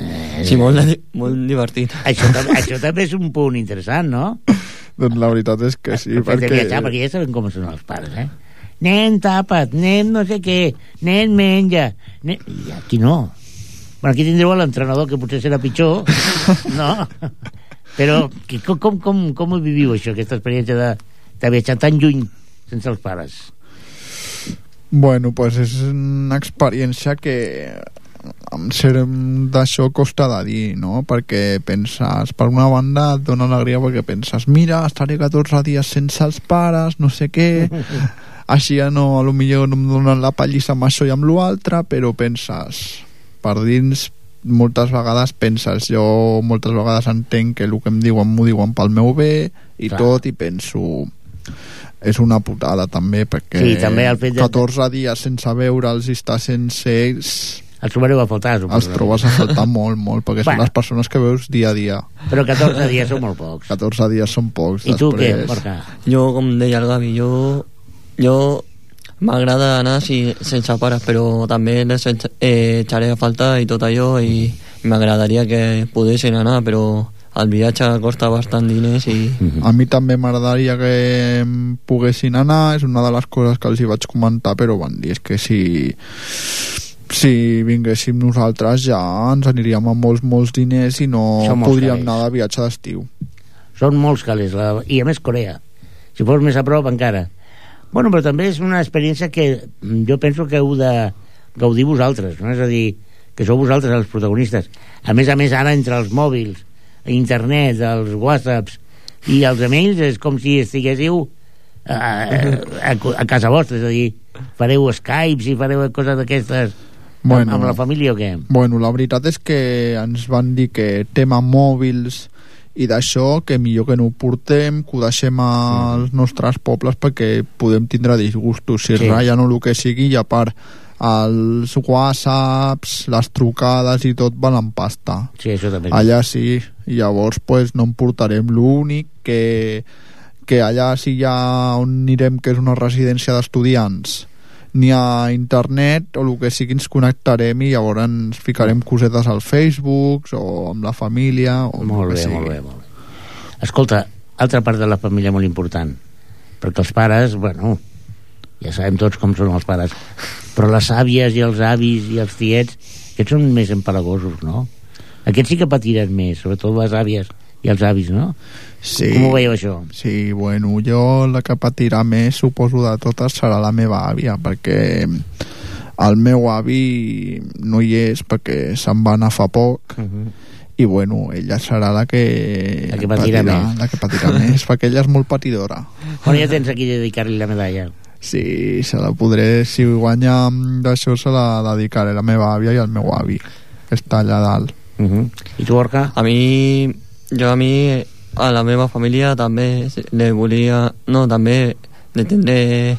Speaker 3: Sí, molt, molt divertit.
Speaker 1: Això, això també és un punt interessant, no? [laughs]
Speaker 2: doncs la veritat és que sí
Speaker 1: el de
Speaker 2: perquè
Speaker 1: viatjar, perquè ja sabem com són els pares, eh? Nen, tapa't, nen, no sé què, nen, menja... Nen... I aquí no. Bueno, aquí tindreu l'entrenador, que potser serà pitjor, [laughs] no? Però que, com, com, com, com ho viviu, això, aquesta experiència de, de viatjar tan lluny sense els pares?
Speaker 2: Bueno, pues és una experiència que amb ser d'això costa de dir, no? Perquè penses, per una banda et dona alegria perquè penses, mira, estaré 14 dies sense els pares, no sé què, [laughs] així ja no, a lo millor no em donen la pallissa amb això i amb l'altre, però penses, per dins moltes vegades penses, jo moltes vegades entenc que el que em diuen m'ho diuen pel meu bé i
Speaker 1: Clar.
Speaker 2: tot i penso és una putada també perquè
Speaker 1: Sí, també el fet de-
Speaker 2: 14 dies sense veure'ls i estar sense ells
Speaker 1: Els trobareu a faltar,
Speaker 2: Els
Speaker 1: suposo.
Speaker 2: trobes a faltar [laughs] molt, molt, perquè són
Speaker 1: Bueno.
Speaker 2: les persones que veus dia a dia.
Speaker 1: Però 14 dies són molt pocs.
Speaker 2: 14 dies són pocs.
Speaker 1: I tu què,
Speaker 2: després...
Speaker 1: Borja?
Speaker 3: Jo, com deia el Gavi, jo, jo m'agrada anar si, sense pares, però també les eh, echaré a falta i tot allò i m'agradaria que poguessin anar, però el viatge costa bastant diners i...
Speaker 2: A mi també m'agradaria que em poguessin anar, és una de les coses que els hi vaig comentar, però van dir, és que si si vinguéssim nosaltres ja ens aniríem amb molts, molts diners i no podríem
Speaker 1: calés.
Speaker 2: anar de viatge d'estiu.
Speaker 1: Són molts calés, la... i a més Corea. Si fos més a prop, encara. Bueno, però també és una experiència que jo penso que heu de gaudir vosaltres, no? És a dir, que sou vosaltres els protagonistes. A més a més, ara entre els mòbils, internet, els whatsapps i els emails és com si estiguéssiu a, a, a casa vostra, és a dir, fareu Skypes i fareu coses d'aquestes
Speaker 2: Bueno.
Speaker 1: amb, amb la família o què?
Speaker 2: Bueno, la veritat és que ens van dir que tema mòbils i d'això, que millor que no ho portem, que ho deixem als nostres pobles perquè podem tindre disgustos. Si
Speaker 1: Sí.
Speaker 2: ratllen o el que sigui, i a part els whatsapps, les trucades i tot valen pasta.
Speaker 1: Sí, això també.
Speaker 2: Allà sí, i llavors pues, no en portarem l'únic que, que allà sí hi ha on anirem, que és una residència d'estudiants, ni a internet o el que sigui ens connectarem i llavors ens ficarem cosetes al Facebook o amb la família o
Speaker 1: Molt bé, molt bé, molt bé. Escolta, altra part de la família molt important, perquè els pares, bueno, ja sabem tots com són els pares, però les àvies i els avis i els tiets, aquests són més empalagosos, no? Aquests sí que patiren més, sobretot les àvies i els avis, no?
Speaker 2: Sí.
Speaker 1: Com ho veieu, això?
Speaker 2: Sí, bueno, jo la que patirà més, suposo de totes, serà la meva àvia, perquè el meu avi no hi és perquè se'n va anar fa poc
Speaker 1: Uh -huh.
Speaker 2: i bueno, ella serà la que
Speaker 1: La que patirà més.
Speaker 2: la que patirà més perquè ella és molt patidora
Speaker 1: Bueno, ja tens aquí dedicar-li la medalla.
Speaker 2: sí, se la podré si guanya d'això se la dedicaré a la meva àvia i al meu avi que està allà dalt
Speaker 1: Uh -huh. I tu, Orca?
Speaker 3: A mi, jo a mi, a la meva família també le volia... No, també le tindré,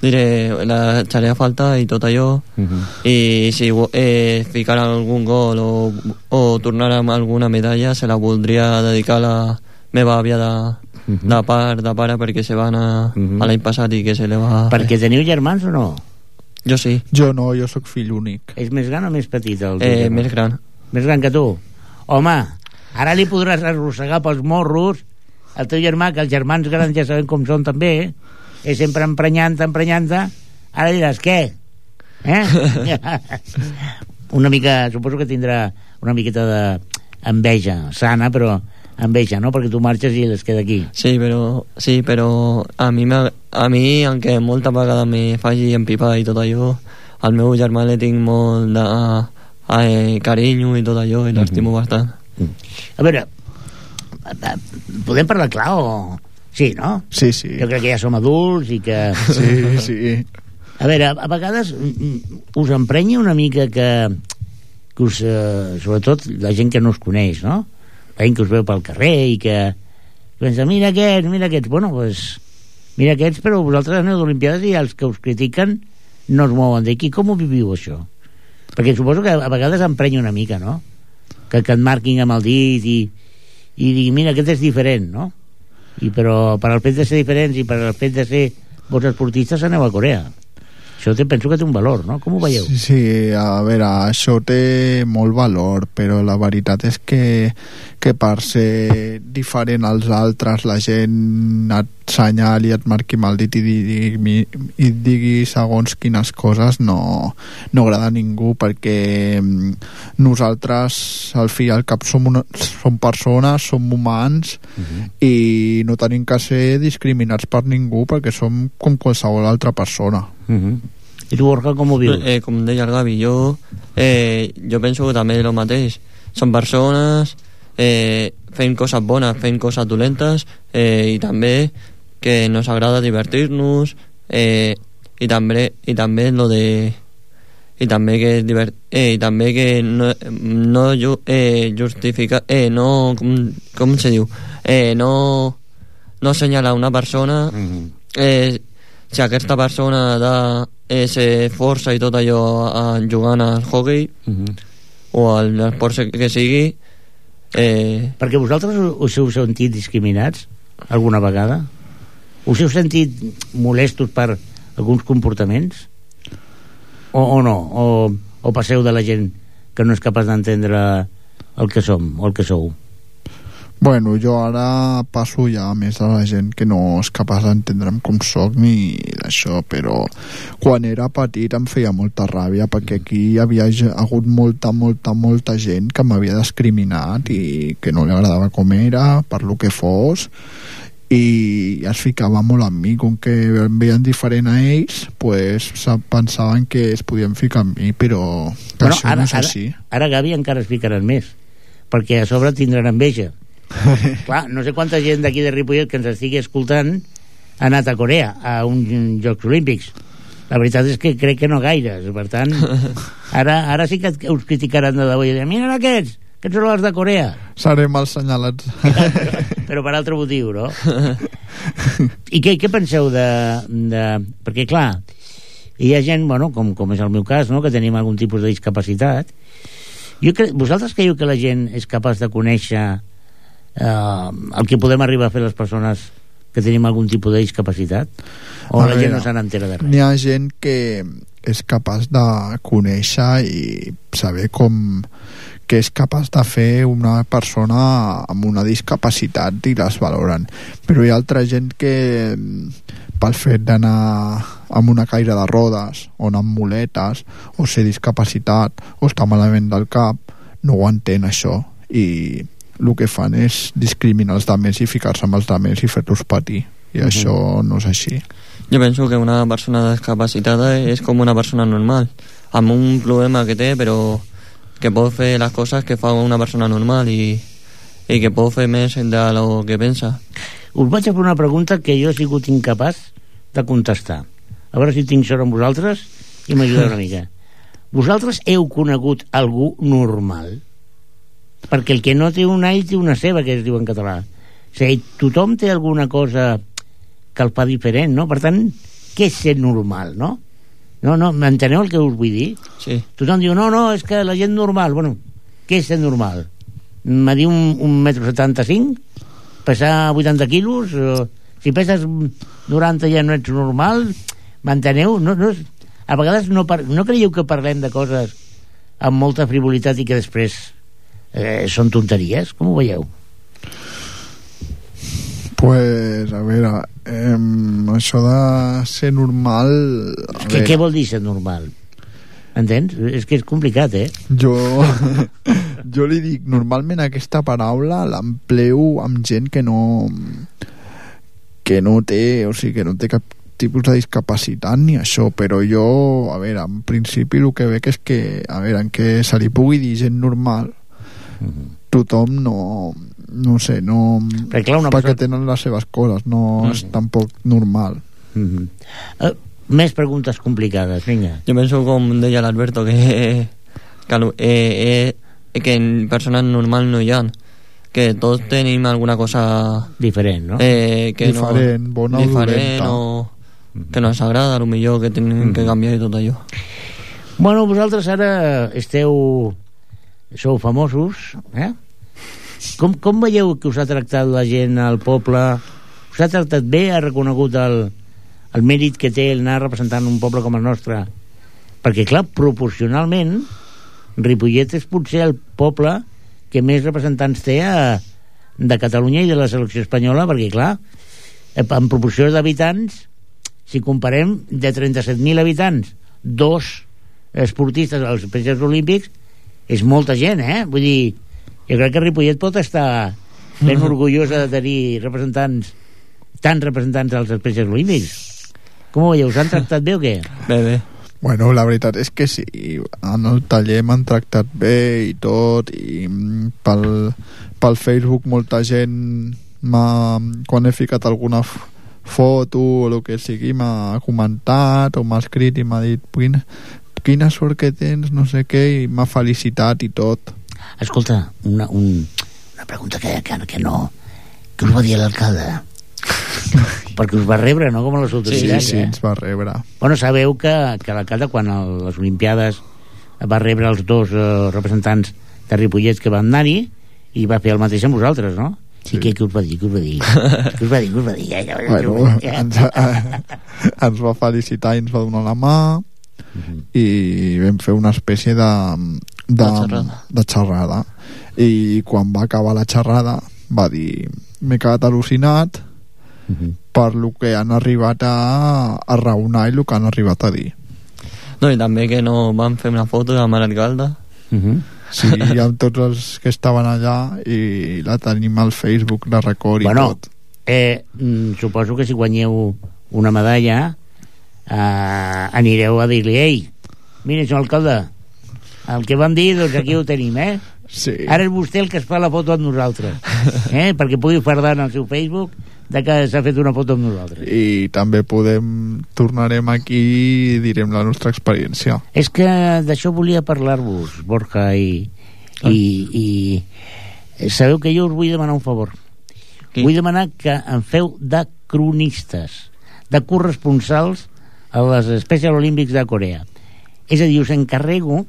Speaker 3: diré, la a falta i tot allò.
Speaker 1: Uh -huh.
Speaker 3: I si eh, ficar algun gol o, o tornar amb alguna medalla se la voldria dedicar a la meva àvia de,
Speaker 1: Mhm.
Speaker 3: de part de pare perquè se va anar
Speaker 1: Mhm.
Speaker 3: a l'any passat i que se li va...
Speaker 1: Perquè teniu germans o no?
Speaker 3: Jo sí,
Speaker 2: jo no, jo sóc fill únic
Speaker 1: És més gran o més petit? El
Speaker 3: eh, més gran.
Speaker 1: Més gran que tu? Home, ara li podràs arrossegar pels morros al teu germà, que els germans grans ja sabem com són també, eh? És sempre emprenyant emprenyant Ara diràs, què? Eh? [laughs] una mica, suposo que tindrà una miqueta d'enveja, sana, però enveja, no? Perquè tu marxes i es queda aquí.
Speaker 3: Sí, però, sí, però a mi, a mi aunque moltes vegades me faci empipar i tot allò, al meu germà le tinc molt de eh, carinyo i tot allò i l'estimo bastant.
Speaker 1: A veure, podem parlar clar o... Sí, no?
Speaker 2: sí, sí,
Speaker 1: Jo crec que ja som adults i que... [laughs]
Speaker 2: sí, sí
Speaker 1: A veure, a, a vegades mm, mm, us emprenya una mica que, que us, eh, sobretot la gent que no us coneix, no? La gent que us veu pel carrer i que pensa, mira aquests, mira aquests. Bueno, pues, mira aquests, però vosaltres aneu d'Olimpiades i els que us critiquen no es mouen d'aquí. Com ho viviu, això? Perquè suposo que a vegades emprenya una mica, no? Que, que et marquin amb el dit i, i diguin, mira, aquest és diferent, no? I però per al fet de ser diferents i per al fet de ser vos esportistes aneu a Corea. Això té, penso que té un valor, no? Com ho veieu?
Speaker 2: Sí, sí, a veure, això té molt valor, però la veritat és que, que per ser diferent als altres la gent et senyali, et marqui el dit i digui, i digui segons quines coses no, no agrada a ningú perquè mm, nosaltres al fi i al cap som, una, som persones, som humans i no tenim que ser discriminats per ningú perquè som com qualsevol altra persona.
Speaker 1: Uh -huh. I tu, Borja, com ho vius?
Speaker 3: Eh, com deia el Gavi, jo, eh, jo penso que també el mateix. Són persones eh, fent coses bones, fent coses dolentes eh, i també que nos agrada divertir-nos eh, i també i també lo de i també que divert, eh, i també que no, no ju- eh, justifica eh, no com, com se diu eh, no no assenyalar una persona
Speaker 1: -huh.
Speaker 3: eh, si aquesta persona de ser força i tot allò jugant al hockey
Speaker 1: Uh -huh.
Speaker 3: o al esport que sigui eh,
Speaker 1: Perquè vosaltres us heu sentit discriminats alguna vegada? Us heu sentit molestos per alguns comportaments? O, o no? O, o passeu de la gent que no és capaç d'entendre el que som o el que sou?
Speaker 2: Bueno, jo ara passo ja més a la gent que no és capaç d'entendre'm com sóc ni d'això, però quan era petit em feia molta ràbia perquè aquí hi havia hagut molta, molta, molta gent que m'havia discriminat i que no li agradava com era, per lo que fos i es ficava molt amb mi. Com que em veien diferent a ells pues, pensaven que es podien ficar amb mi però que això
Speaker 1: ara,
Speaker 2: no és
Speaker 1: ara,
Speaker 2: així.
Speaker 1: ara Gavi encara es ficaran més perquè a sobre tindran enveja [laughs] clar, no sé quanta gent d'aquí de Ripollet que ens estigui escoltant ha anat a Corea a uns Jocs Olímpics la veritat és que crec que no gaires per tant, [laughs] ara, ara sí que us criticaran de debò i diran, mira aquests que són els de Corea
Speaker 2: serem els senyalats [laughs]
Speaker 1: però per altre motiu, no? I què, què penseu de, de... Perquè, clar, hi ha gent, bueno, com, com és el meu cas, no?, que tenim algun tipus de discapacitat. Jo cre... Vosaltres creieu que la gent és capaç de conèixer eh, el que podem arribar a fer les persones que tenim algun tipus de discapacitat? O
Speaker 2: A
Speaker 1: la gent
Speaker 2: veure,
Speaker 1: no se n'entera de res?
Speaker 2: N'hi ha gent que és capaç de conèixer i saber com que és capaç de fer una persona amb una discapacitat i les valoren però hi ha altra gent que pel fet d'anar amb una caire de rodes o anar amb muletes o ser discapacitat o estar malament del cap no ho entén això i el que fan és discriminar els altres i ficar-se amb els altres i fer-los patir i
Speaker 1: Mhm.
Speaker 2: això no és així
Speaker 3: jo penso que una persona discapacitada és com una persona normal amb un problema que té però que pot fer les coses que fa una persona normal i, i que pot fer més de lo que pensa
Speaker 1: Us vaig a fer una pregunta que jo he sigut incapaç de contestar. A veure si tinc sort amb vosaltres i m'ajuda una mica. [laughs] Vosaltres heu conegut algú normal? Perquè el que no té una ell té una seva, que es diu en català. O sigui, tothom té alguna cosa que el fa diferent, no? Per tant, què és ser normal, no? No, no, m'enteneu el que us vull dir?
Speaker 3: sí,
Speaker 1: Tothom diu, no, no, és que la gent normal... Bueno, què és ser normal? Medir un, un metro 75? Pesar 80 quilos? O, si peses 90 ja no ets normal? M'enteneu? No, no, a vegades no, no creieu que parlem de coses amb molta frivolitat i que després eh, són tonteries? Com ho veieu?
Speaker 2: Pues, a veure, eh, això de ser normal... A
Speaker 1: Què, vol dir ser normal? Entens? És que és complicat, eh?
Speaker 2: Jo, [laughs] jo li dic, normalment aquesta paraula l'empleo amb gent que no que no té, o sigui, que no té cap tipus de discapacitat ni això, però jo, a veure, en principi el que veig és que, a veure, en què se li pugui dir gent normal, tothom no, no sé, no...
Speaker 1: Perquè, clar, una
Speaker 2: perquè
Speaker 1: persona-
Speaker 2: tenen les seves coses, no és tampoc normal.
Speaker 1: Mm -hmm. eh, més preguntes complicades, vinga.
Speaker 3: jo penso com deia l'Alberto que, que, eh, eh, que en persones normals no hi ha que tots tenim alguna cosa
Speaker 1: Diferent, no?
Speaker 3: eh, que
Speaker 2: Diferent,
Speaker 3: no,
Speaker 2: bona o
Speaker 3: diferent
Speaker 2: dolenta.
Speaker 3: o que no ens agrada, a millor que tenim que canviar i tot allò
Speaker 1: Bueno, vosaltres ara esteu... Sou famosos, eh? Com, com veieu que us ha tractat la gent al poble? Us ha tractat bé? Ha reconegut el, el mèrit que té el anar representant un poble com el nostre? Perquè, clar, proporcionalment, Ripollet és potser el poble que més representants té a, de Catalunya i de la selecció espanyola, perquè, clar, eh, en proporció d'habitants, si comparem de 37.000 habitants, dos esportistes als Jocs Olímpics, és molta gent, eh? Vull dir, jo crec que Ripollet pot estar ben orgullosa de tenir representants, tants representants als Jocs Olímpics. Com ho veieu? Us han tractat bé o què?
Speaker 3: bé, bé
Speaker 2: Bueno, la veritat és que sí, en el taller m'han tractat bé i tot, i mm, pel, pel Facebook molta gent m'ha, quan he ficat alguna foto o el que sigui m'ha comentat o m'ha escrit i m'ha dit quina, quina sort que tens, no sé què, i m'ha felicitat i tot.
Speaker 1: Escolta, una, un, una pregunta que, que, que no... Que us va dir l'alcalde? [laughs] perquè us va rebre, no?, com a les
Speaker 2: Sí,
Speaker 1: autoritats,
Speaker 2: sí,
Speaker 1: eh?
Speaker 2: ens va rebre.
Speaker 1: Bueno, sabeu que, que l'alcalde, quan el, les Olimpiades va rebre els dos eh, representants de Ripollet que van anar-hi, i va fer el mateix amb vosaltres, no? Sí. I què, què us va dir? [laughs] Què us va dir? què us va dir? Què us va dir?
Speaker 2: Bueno, ens, eh, ens va felicitar i ens va donar la mà i vam fer una espècie de, de,
Speaker 3: De xerrada.
Speaker 2: de xerrada. I quan va acabar la xerrada va dir m'he quedat al·lucinat
Speaker 1: Mhm.
Speaker 2: per lo que han arribat a, a raonar i el que han arribat a dir.
Speaker 3: No, i també que no van fer una foto amb l'alcalde.
Speaker 1: Mhm.
Speaker 2: Sí, [laughs] amb tots els que estaven allà i la tenim al Facebook, la record i
Speaker 1: Bueno,
Speaker 2: tot.
Speaker 1: eh, mm, suposo que si guanyeu una medalla eh, anireu a dir-li ei, mira, senyor alcalde el que vam dir, doncs aquí ho tenim, eh?
Speaker 2: Sí.
Speaker 1: Ara és vostè el que es fa la foto amb nosaltres, eh? perquè pugui fardar en el seu Facebook de que s'ha fet una foto amb nosaltres.
Speaker 2: I també podem tornarem aquí i direm la nostra experiència.
Speaker 1: És que d'això volia parlar-vos, Borja, i, i, i sabeu que jo us vull demanar un favor.
Speaker 3: Qui?
Speaker 1: Vull demanar que em feu de cronistes, de corresponsals les Special Olímpics de Corea. És a dir, us encarrego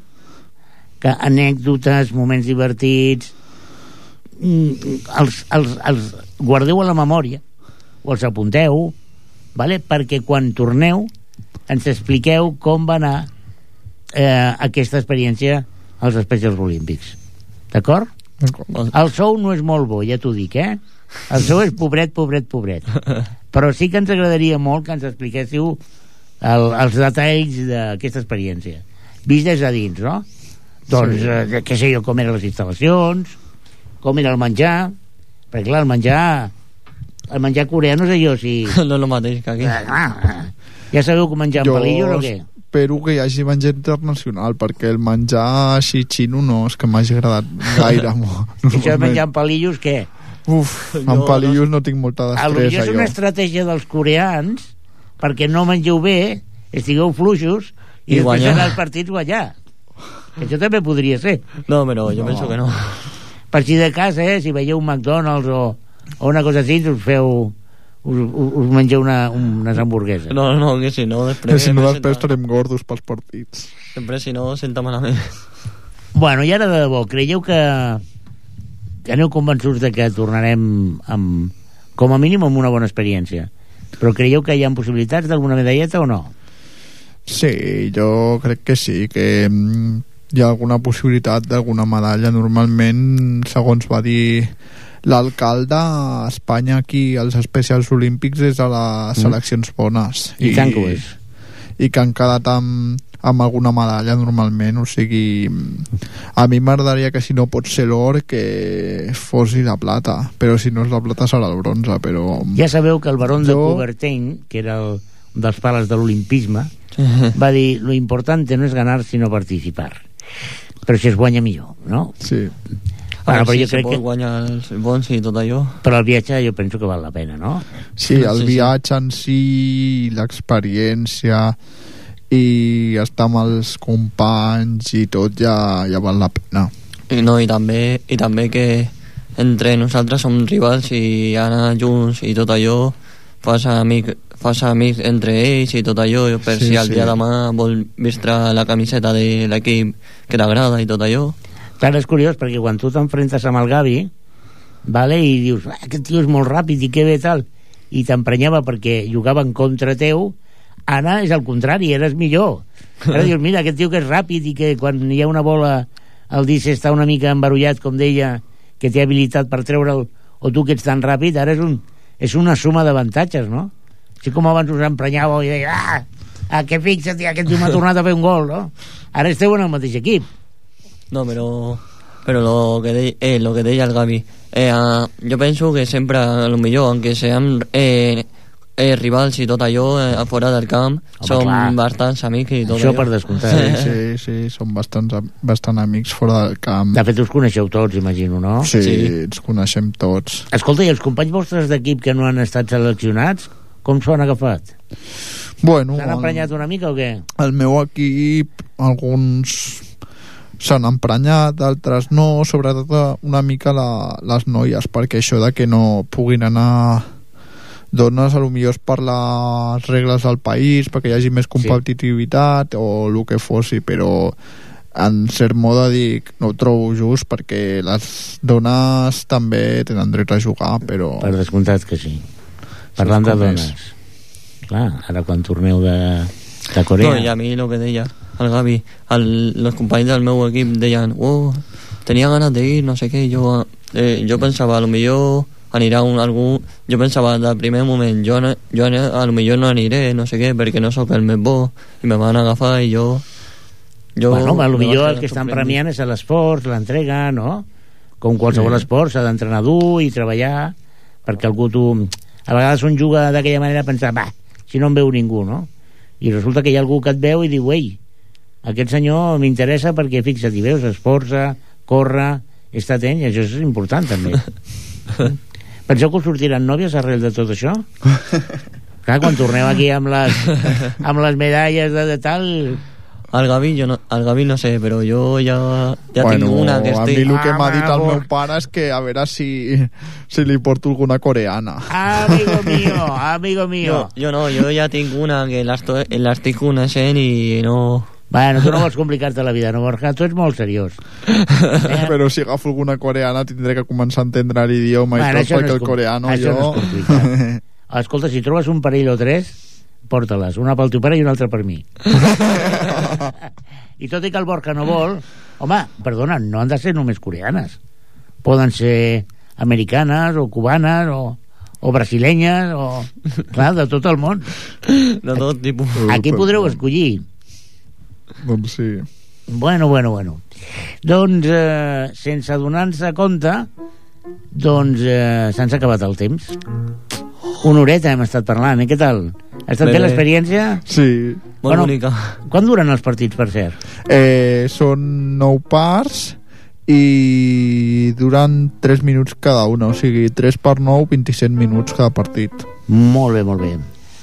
Speaker 1: que anècdotes, moments divertits, mm, els, els, els guardeu a la memòria o els apunteu vale? perquè quan torneu ens expliqueu com va anar eh, aquesta experiència als Specials Olímpics d'acord? El sou no és molt bo, ja t'ho dic, eh? El sou és pobret, pobret, pobret. [laughs] Però sí que ens agradaria molt que ens expliquéssiu el, els detalls d'aquesta experiència. Vist des de dins, no? Doncs, sí. eh, què sé jo, com eren les instal·lacions, com era el menjar... Perquè, clar, el menjar... El menjar coreà no sé jo si... [laughs]
Speaker 3: no és el mateix que aquí.
Speaker 1: Ah, ja sabeu com menjar amb palillos o què?
Speaker 2: espero que hi hagi menjar internacional perquè el menjar així xino no és que m'hagi agradat gaire [laughs]
Speaker 1: això de menjar amb palillos, què?
Speaker 2: Uf, [laughs] amb palillos no tinc molta destresa
Speaker 1: és
Speaker 2: jo.
Speaker 1: una estratègia dels coreans perquè no mengeu bé, estigueu fluixos i,
Speaker 3: I
Speaker 1: després
Speaker 3: guanyar.
Speaker 1: anar als partits guanyar. Això també podria ser.
Speaker 3: No, però jo
Speaker 1: No.
Speaker 3: penso que no.
Speaker 1: Per si de cas, eh, si veieu un McDonald's o, o una cosa així, us feu... Us, us mengeu una, unes hamburgueses.
Speaker 3: No, no, que si no,
Speaker 2: Que
Speaker 3: després...
Speaker 2: si no després
Speaker 3: senta-
Speaker 2: estarem gordos pels partits.
Speaker 3: Sempre, si no, senta malament.
Speaker 1: Bueno, i ara de debò, creieu que, que aneu convençuts de que tornarem amb, com a mínim amb una bona experiència? Però creieu que hi ha possibilitats d'alguna medalleta o no?
Speaker 2: Sí, jo crec que sí, que mm, hi ha alguna possibilitat d'alguna medalla. Normalment, segons va dir l'alcalde, a Espanya aquí als especials olímpics és a les seleccions bones.
Speaker 1: I tant que ho és.
Speaker 2: I que han quedat amb, amb alguna medalla normalment, o sigui a mi m'agradaria que si no pot ser l'or que fos la plata, però si no és la plata serà el bronze, però
Speaker 1: Ja sabeu que el baron de
Speaker 2: Jo-
Speaker 1: Coubertin, que era el, un dels pales de l'olimpisme, va dir, lo importante no es ganar, sino participar. Però si es guanya millor, no?
Speaker 2: sí.
Speaker 1: Bueno,
Speaker 3: Ara,
Speaker 1: però
Speaker 3: si
Speaker 1: jo crec que...
Speaker 3: guanyar els bons i tot allò.
Speaker 1: Però el viatge jo penso que val la pena, no?
Speaker 2: Sí, el
Speaker 3: Sí, sí.
Speaker 2: viatge en si, l'experiència i estar amb els companys i tot ja, ja val la pena.
Speaker 3: I, no, i, també, I també que entre nosaltres som rivals i anar junts i tot allò fas, amic, fas amics entre ells i tot allò per
Speaker 2: Sí,
Speaker 3: si el
Speaker 2: sí.
Speaker 3: dia demà vol vestre la camiseta de l'equip que t'agrada i tot allò
Speaker 1: Clar, és curiós, perquè quan tu t'enfrentes amb el Gavi, vale, i dius, ah, aquest tio és molt ràpid i que bé tal, i t'emprenyava perquè jugava en contra teu, ara és el contrari, eres millor. Ara dius, mira, aquest tio que és ràpid i que quan hi ha una bola el disc està una mica embarullat, com deia, que té habilitat per treure'l, o tu que ets tan ràpid, ara és, un, és una suma d'avantatges, no? Així com abans us emprenyàveu i deia, ah, ah, que fixa't, aquest tio m'ha tornat a fer un gol, no? Ara esteu en el mateix equip.
Speaker 3: No, però, però lo, que de, eh, lo que deia el Gavi, eh, ah, jo penso que sempre, a lo millor, aunque sean eh, eh, rivals i tot allò, eh, a fora del camp,
Speaker 1: Home,
Speaker 3: som
Speaker 1: clar.
Speaker 3: bastants amics i tot
Speaker 1: Això
Speaker 3: allò.
Speaker 1: per descomptat.
Speaker 2: Sí, [laughs] sí, sí, som bastants, bastant amics fora del camp.
Speaker 1: De fet, us coneixeu tots, imagino, no?
Speaker 2: Sí,
Speaker 3: Sí.
Speaker 2: ens coneixem tots.
Speaker 1: Escolta, i els companys vostres d'equip que no han estat seleccionats, com s'ho han agafat?
Speaker 2: Bueno,
Speaker 1: S'han emprenyat una mica o què?
Speaker 2: el meu equip, alguns s'han emprenyat, altres no, sobretot una mica la, les noies, perquè això de que no puguin anar dones a lo millor és per les regles del país perquè hi hagi més competitivitat o el que fossi però en cert mode dic no ho trobo just perquè les dones també tenen dret a jugar però
Speaker 1: Per descomptat que sí. Parlant de
Speaker 2: com és.
Speaker 1: dones. Clar, ara quan torneu de, de Corea...
Speaker 3: No, i a mi el que deia el Gavi, el, els companys del meu equip deien, oh, tenia ganes de ir, no sé què, i jo, eh, jo pensava, a lo millor anirà un, algú, jo pensava del primer moment, jo, no- jo a lo millor no aniré, no sé què, perquè no sóc el més bo, i me van agafar i jo... jo
Speaker 1: bueno, a lo millor el que estan premiant és l'esforç, l'entrega, no? Com qualsevol
Speaker 2: Sí.
Speaker 1: esport, s'ha d'entrenar dur i treballar, perquè algú tu... A vegades un juga d'aquella manera pensant, va, si no em veu ningú, no? I resulta que hi ha algú que et veu i diu, ei, aquest senyor m'interessa perquè, fixa't, hi veus, esforça, corre, està atent, i això és important, també. [laughs] Penseu que us sortiran nòvies arrel de tot això? [laughs] Clar, quan torneu aquí amb les, amb les medalles de, de tal...
Speaker 3: El Gavi, jo no, el Gavi no sé, però jo ja, ja tinc una que
Speaker 2: a mi
Speaker 3: estic...
Speaker 2: el que m'ha dit el
Speaker 1: Ah,
Speaker 2: meu pare és que a veure si, si li porto alguna coreana
Speaker 1: Amigo [laughs] mío, amigo mío.
Speaker 3: Jo, jo no, jo ja tinc una que l'estic coneixent i no...
Speaker 1: Bueno, tu no vols complicar-te la vida, no, Borja? Tu ets molt seriós. Eh? [laughs]
Speaker 2: però si agafo alguna coreana tindré que començar a entendre l'idioma
Speaker 1: Bueno,
Speaker 2: i tot
Speaker 1: no
Speaker 2: perquè el
Speaker 1: com-
Speaker 2: coreano
Speaker 1: això
Speaker 2: jo...
Speaker 1: no és. [laughs] Escolta, si trobes un parell o tres, porta-les. Una pel teu pare i una altra per mi. [laughs] I tot i que el Borja no vol... Home, perdona, no han de ser només coreanes. Poden ser americanes o cubanes o, o brasilenyes o... Clar, de tot el món.
Speaker 3: De tot tipus.
Speaker 1: Aquí podreu escollir.
Speaker 2: Doncs sí
Speaker 1: Bueno, bueno, bueno. Doncs, eh, sense donar-se compte, doncs eh, se'ns ha acabat el temps. Una horeta hem estat parlant, eh? Què tal? Ha estat
Speaker 3: Bé,
Speaker 1: bé
Speaker 3: bé.
Speaker 1: l'experiència?
Speaker 2: sí
Speaker 3: Molt
Speaker 1: Bueno,
Speaker 3: bonica.
Speaker 1: Quan duren els partits, per cert?
Speaker 2: eh, són nou parts i duran 3 minuts cada una, o sigui 3 per 9, 27 minuts cada partit
Speaker 1: Molt bé, molt bé.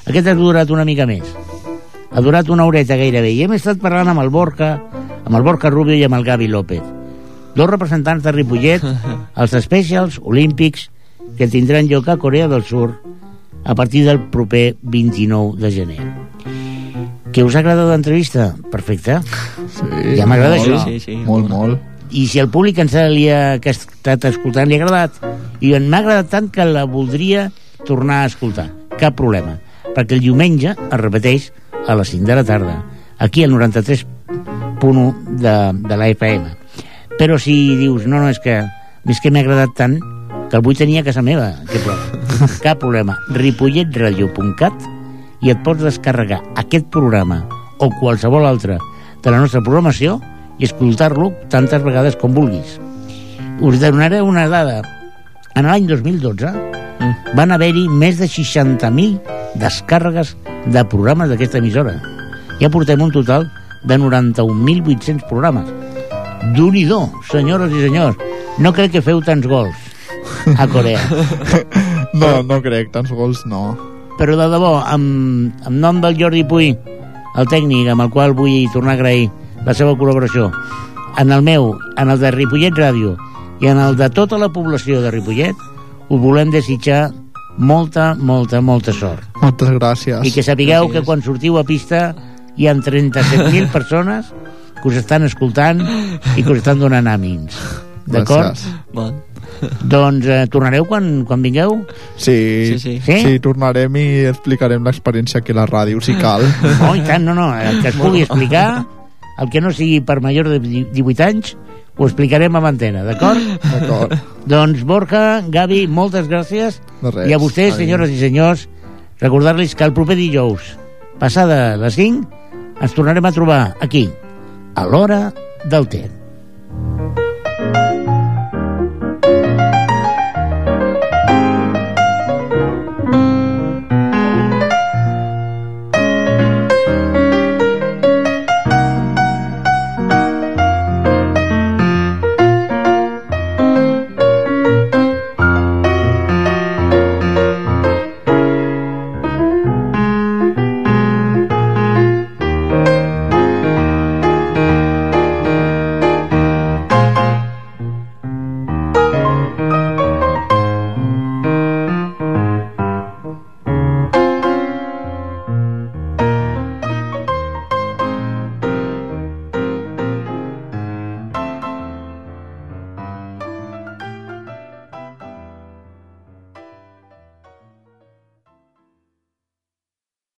Speaker 1: Aquest ha durat una mica més. Ha durat una horeta gairebé. I hem estat parlant amb el Borca, amb el Borca Rubio i amb el Gavi López. Dos representants de Ripollet, [laughs] els Specials Olímpics, que tindran lloc a Corea del Sur a partir del proper 29 de gener. Què us ha agradat l'entrevista? Perfecte.
Speaker 2: sí,
Speaker 1: Ja m'agrada això.
Speaker 3: Sí, sí,
Speaker 2: molt,
Speaker 3: molt.
Speaker 1: I si al públic ens li ha, que ha estat escoltant li ha agradat, i m'ha agradat tant que la voldria tornar a escoltar. Cap problema. Perquè el diumenge es repeteix a les 5 de la tarda, aquí al 93.1 de, de la FM. Però si dius, no, no, és que, és que m'ha agradat tant que el vull tenir a casa meva, aquest programa. [laughs] Cap problema. ripolletradio.cat i et pots descarregar aquest programa o qualsevol altre de la nostra programació i escoltar-lo tantes vegades com vulguis. Us donaré una dada. En l'any 2012
Speaker 3: Mm.
Speaker 1: van haver-hi més de 60.000 descàrregues de programes d'aquesta emissora. Ja portem un total de 91.800 programes. d'un i do, senyores i senyors. No crec que feu tants gols a Corea. [laughs]
Speaker 2: no, no crec, tants gols no
Speaker 1: Però de debò, amb, amb nom del Jordi Puy, el tècnic amb el qual vull tornar a agrair la seva col·laboració, en el meu, en el de Ripollet Ràdio i en el de tota la població de Ripollet, us volem desitjar molta, molta, molta sort.
Speaker 2: moltes gràcies
Speaker 1: I que sapigueu
Speaker 3: Gràcies.
Speaker 1: que quan sortiu a pista hi ha 37.000 [laughs] persones que us estan escoltant i que us estan donant àmins. D'acord?
Speaker 3: Va.
Speaker 1: Doncs eh, tornareu quan, quan vingueu?
Speaker 2: Sí,
Speaker 3: Sí, sí.
Speaker 1: Sí?
Speaker 2: sí, tornarem i explicarem l'experiència aquí a la ràdio, si cal.
Speaker 1: No, i tant, no, no. El que es pugui explicar, el que no sigui per major de 18 anys, ho explicarem amb antena, d'acord?
Speaker 2: D'acord.
Speaker 1: doncs, Borja, Gavi, moltes gràcies.
Speaker 2: De res.
Speaker 1: I a vostès, senyores i senyors, recordar-los que el proper dijous, passada les 5, ens tornarem a trobar aquí, a l'hora del temps.